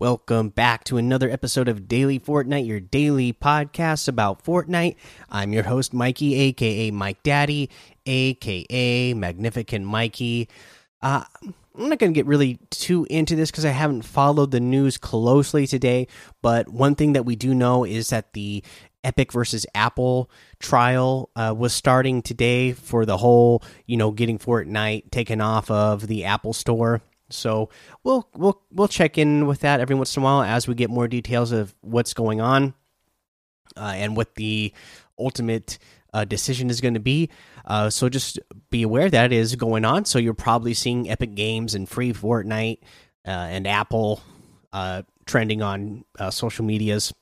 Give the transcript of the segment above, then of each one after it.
Welcome back to another episode of Daily Fortnite, your daily podcast about Fortnite. I'm your host, Mikey, aka Mike Daddy, aka Magnificent Mikey. Uh, I'm not going to get really too into this because I haven't followed the news closely today. But one thing that we do know is that the Epic versus Apple trial uh, was starting today for the whole, you know, getting Fortnite taken off of the Apple Store. So we'll we'll we'll check in with that every once in a while as we get more details of what's going on uh, and what the ultimate uh, decision is going to be. Uh, so just be aware that is going on. So you're probably seeing Epic Games and free Fortnite uh, and Apple uh, trending on uh, social medias.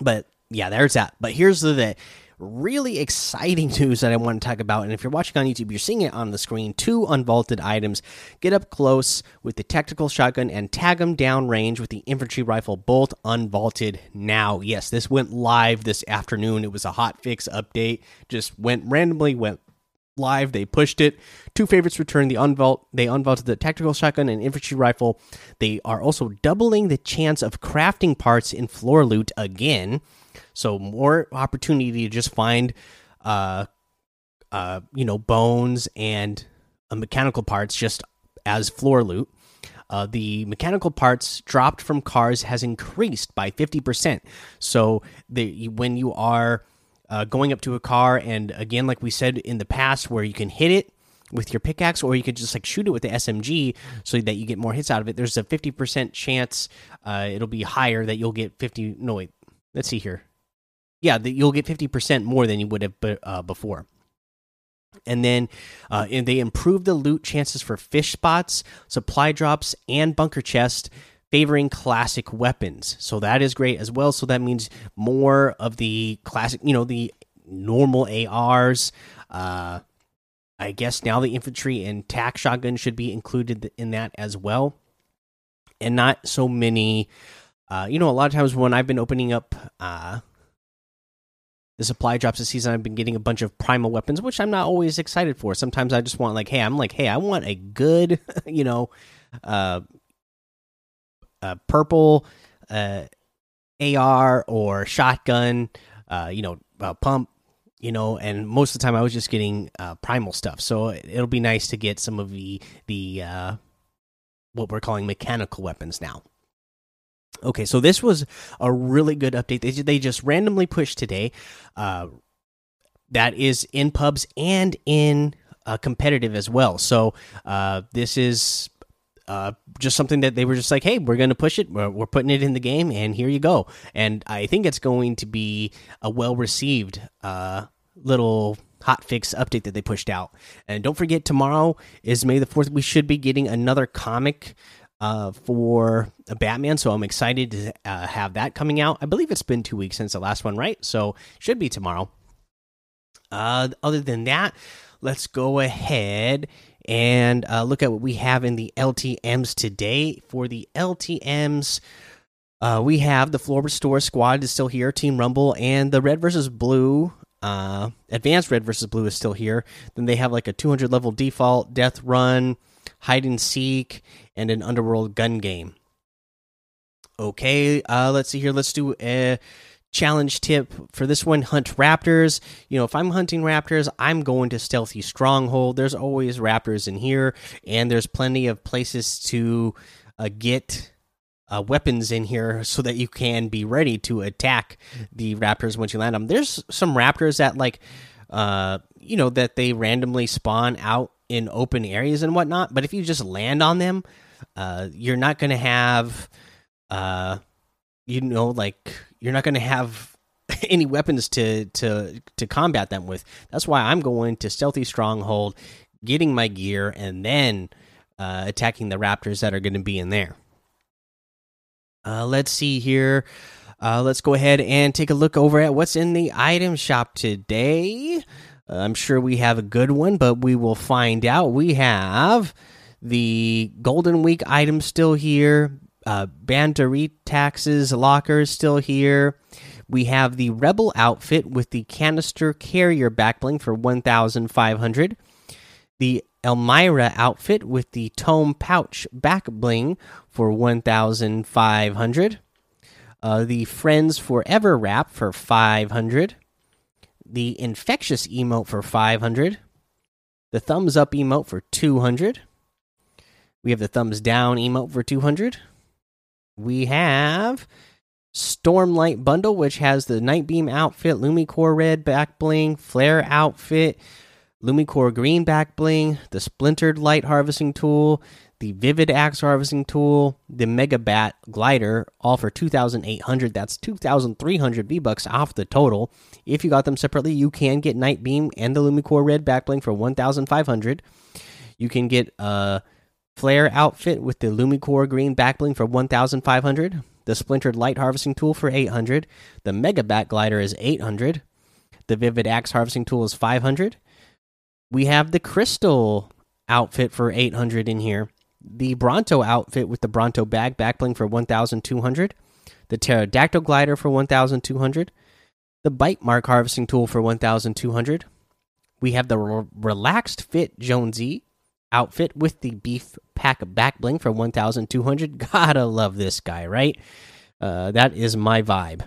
But yeah, there's that. But here's the, the really exciting news that I want to talk about. And if you're watching on YouTube, you're seeing it on the screen. Two unvaulted items. Get up close with the tactical shotgun and tag them down range with the infantry rifle, both unvaulted now. Yes, this went live this afternoon. It was a hot fix update. Just went randomly, went live. They pushed it. Two favorites returned the unvault. They unvaulted the tactical shotgun and infantry rifle. They are also doubling the chance of crafting parts in floor loot again. So more opportunity to just find, uh, uh, you know, bones and uh, mechanical parts just as floor loot. Uh, the mechanical parts dropped from cars has increased by 50%. So the when you are uh, going up to a car, and again, like we said in the past, where you can hit it with your pickaxe, or you could just like shoot it with the SMG so that you get more hits out of it. There's a 50% chance uh, it'll be higher that you'll get 50. No, wait, let's see here. Yeah, that you'll get 50% more than you would have uh, before and then uh, and they improved the loot chances for fish spots, supply drops, and bunker chest, favoring classic weapons. So that is great as well. So that means more of the classic, you know, the normal ARs. Uh, I guess now the infantry and tac shotgun should be included in that as well, and not so many. Uh, you know, a lot of times when I've been opening up uh, the supply drops this season, I've been getting a bunch of primal weapons, which I'm not always excited for. Sometimes I just want like, hey, I'm like, hey, I want a good, you know, uh, uh purple uh, AR or shotgun, uh, you know, uh, pump, you know, and most of the time I was just getting uh, primal stuff. So it'll be nice to get some of the the uh, what we're calling mechanical weapons now. Okay, so this was a really good update. They they just randomly pushed today. Uh, that is in pubs and in uh, competitive as well. So uh, this is uh, just something that they were just like, hey, we're going to push it. We're, we're, putting it in the game, and here you go. And I think it's going to be a well received uh, little hot fix update that they pushed out. And don't forget, tomorrow is May the 4th. We should be getting another comic uh, for a Batman. So I'm excited to uh, have that coming out. I believe it's been two weeks since the last one, right? So should be tomorrow. Uh, other than that, let's go ahead and uh, look at what we have in the LTMs today. For the LTMs, uh, we have the Floor Restore Squad is still here, Team Rumble, and the Red versus Blue. Uh, Advanced Red versus Blue is still here. Then they have like a 200 level default, Death Run, hide and seek, and an underworld gun game. Okay, uh, let's see here. Let's do a challenge tip for this one hunt raptors you know if i'm hunting raptors i'm going to stealthy stronghold there's always raptors in here and there's plenty of places to uh, get uh, weapons in here so that you can be ready to attack the raptors once you land them there's some raptors that like uh you know that they randomly spawn out in open areas and whatnot. But if you just land on them, uh, you're not going to have, uh, you know, like you're not going to have any weapons to to to combat them with. That's why I'm going to stealthy stronghold, getting my gear, and then uh, attacking the raptors that are going to be in there. Uh, let's see here. Uh, let's go ahead and take a look over at what's in the item shop today. I'm sure we have a good one, but we will find out. We have the Golden Week item still here. Uh, taxes lockers still here. We have the Rebel outfit with the canister carrier backbling for 1,500. The Elmira outfit with the tome pouch back bling for 1,500. Uh, the Friends Forever wrap for 500. The Infectious emote for 500. The Thumbs Up emote for 200. We have the Thumbs Down emote for 200. We have Stormlight bundle, which has the Night Beam outfit, Lumicore red back bling, Flare outfit, Lumicore green back bling, the Splintered light harvesting tool, the Vivid axe harvesting tool, the Mega Bat glider, all for 2,800. That's 2,300 V bucks off the total. If you got them separately, you can get Night Beam and the Lumicore red Backbling for 1,500. You can get a Flare outfit with the Lumicore green Backbling for 1,500. The Splintered light harvesting tool for 800. The Mega Bat glider is 800. The Vivid axe harvesting tool is 500. We have the Crystal outfit for 800 in here the Bronto outfit with the Bronto bag backbling for 1,200, the Pterodactyl glider for 1,200, the Bite Mark harvesting tool for 1,200. We have the re Relaxed Fit Jonesy outfit with the Beef Pack backbling for 1,200. Gotta love this guy, right? Uh, that is my vibe.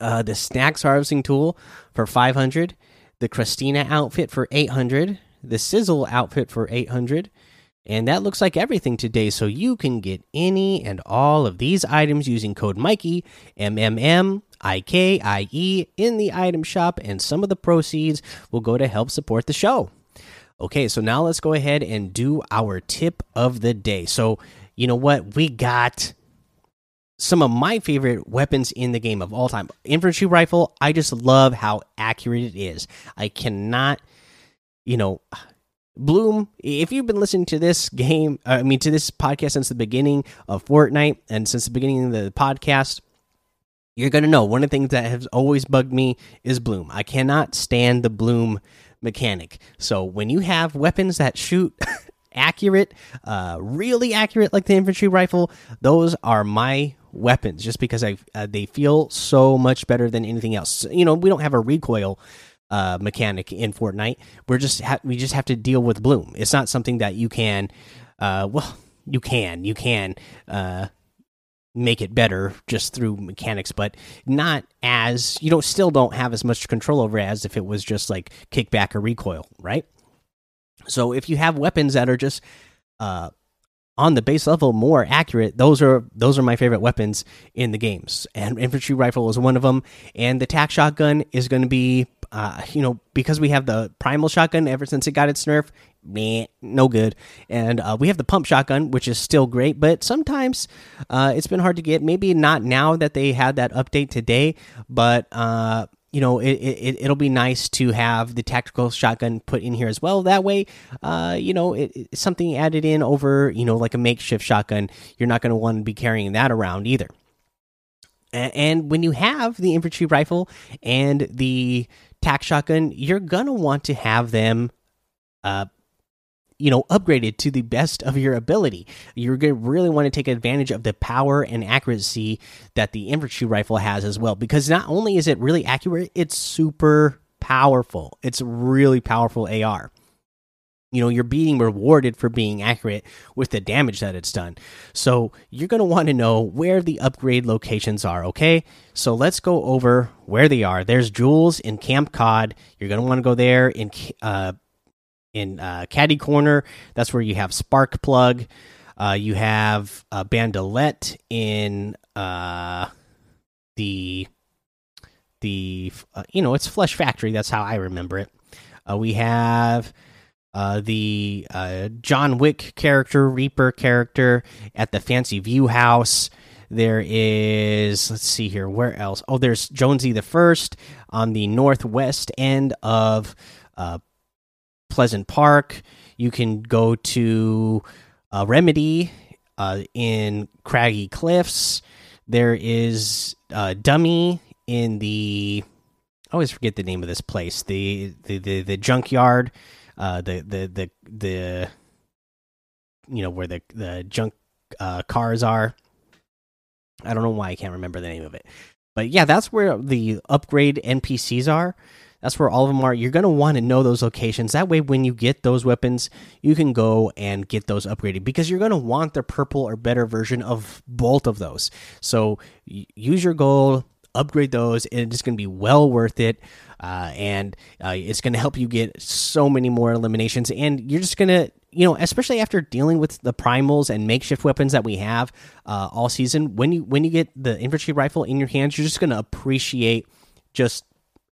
Uh, the Snacks harvesting tool for 500, the Christina outfit for 800, the Sizzle outfit for 800 and that looks like everything today. So you can get any and all of these items using code Mikey, M M M I K I E, in the item shop, and some of the proceeds will go to help support the show. Okay, so now let's go ahead and do our tip of the day. So, you know what? We got some of my favorite weapons in the game of all time. Infantry rifle, I just love how accurate it is. I cannot, you know, Bloom, if you've been listening to this game, I mean, to this podcast since the beginning of Fortnite and since the beginning of the podcast, you're going to know one of the things that has always bugged me is Bloom. I cannot stand the Bloom mechanic. So when you have weapons that shoot accurate, uh, really accurate, like the infantry rifle, those are my weapons just because I uh, they feel so much better than anything else. You know, we don't have a recoil uh, mechanic in Fortnite. We're just we just have to deal with Bloom. It's not something that you can, uh, well, you can you can uh, make it better just through mechanics, but not as you don't still don't have as much control over as if it was just like kickback or recoil, right? So if you have weapons that are just uh, on the base level more accurate those are those are my favorite weapons in the games. And infantry rifle is one of them. And the tac shotgun is going to be uh, you know because we have the primal shotgun ever since it got its nerf meh, no good. And uh, we have the pump shotgun which is still great but sometimes uh, it's been hard to get. Maybe not now that they had that update today but uh, you know it, it it'll be nice to have the tactical shotgun put in here as well. That way uh you know it, it's something added in over you know like a makeshift shotgun. You're not going to want to be carrying that around either. And, and when you have the infantry rifle and the tac shotgun you're going to want to have them uh you know upgraded to the best of your ability. You're going to really want to take advantage of the power and accuracy that the infantry rifle has as well because not only is it really accurate it's super powerful. It's really powerful ar you know you're being rewarded for being accurate with the damage that it's done. So you're going to want to know where the upgrade locations are okay? So let's go over where they are. There's Jules in camp cod. You're going to want to go there in uh, in uh, Catty Corner. That's where you have Spark Plug. Uh, you have a Bandolette in uh, the the uh, you know it's Flesh Factory. That's how I remember it. Uh, we have uh, the John Wick character, Reaper character at the Fancy View House. There is let's see here where else. Oh, there's Jonesy the First on the northwest end of uh, Pleasant Park. You can go to uh, Remedy uh, in Craggy Cliffs. There is uh, Dummy in the. I always forget the name of this place. The the the, the junkyard. Uh, the the the the. You know where the the junk uh, cars are. I don't know why I can't remember the name of it, but yeah, that's where the upgrade NPCs are. That's where all of them are. You're going to want to know those locations. That way, when you get those weapons, you can go and get those upgraded because you're going to want the purple or better version of both of those. So use your gold, upgrade those, and it's going to be well worth it. Uh, and uh, it's going to help you get so many more eliminations. And you're just going to, you know, especially after dealing with the primals and makeshift weapons that we have uh, all season, when you when you get the infantry rifle in your hands, you're just going to appreciate just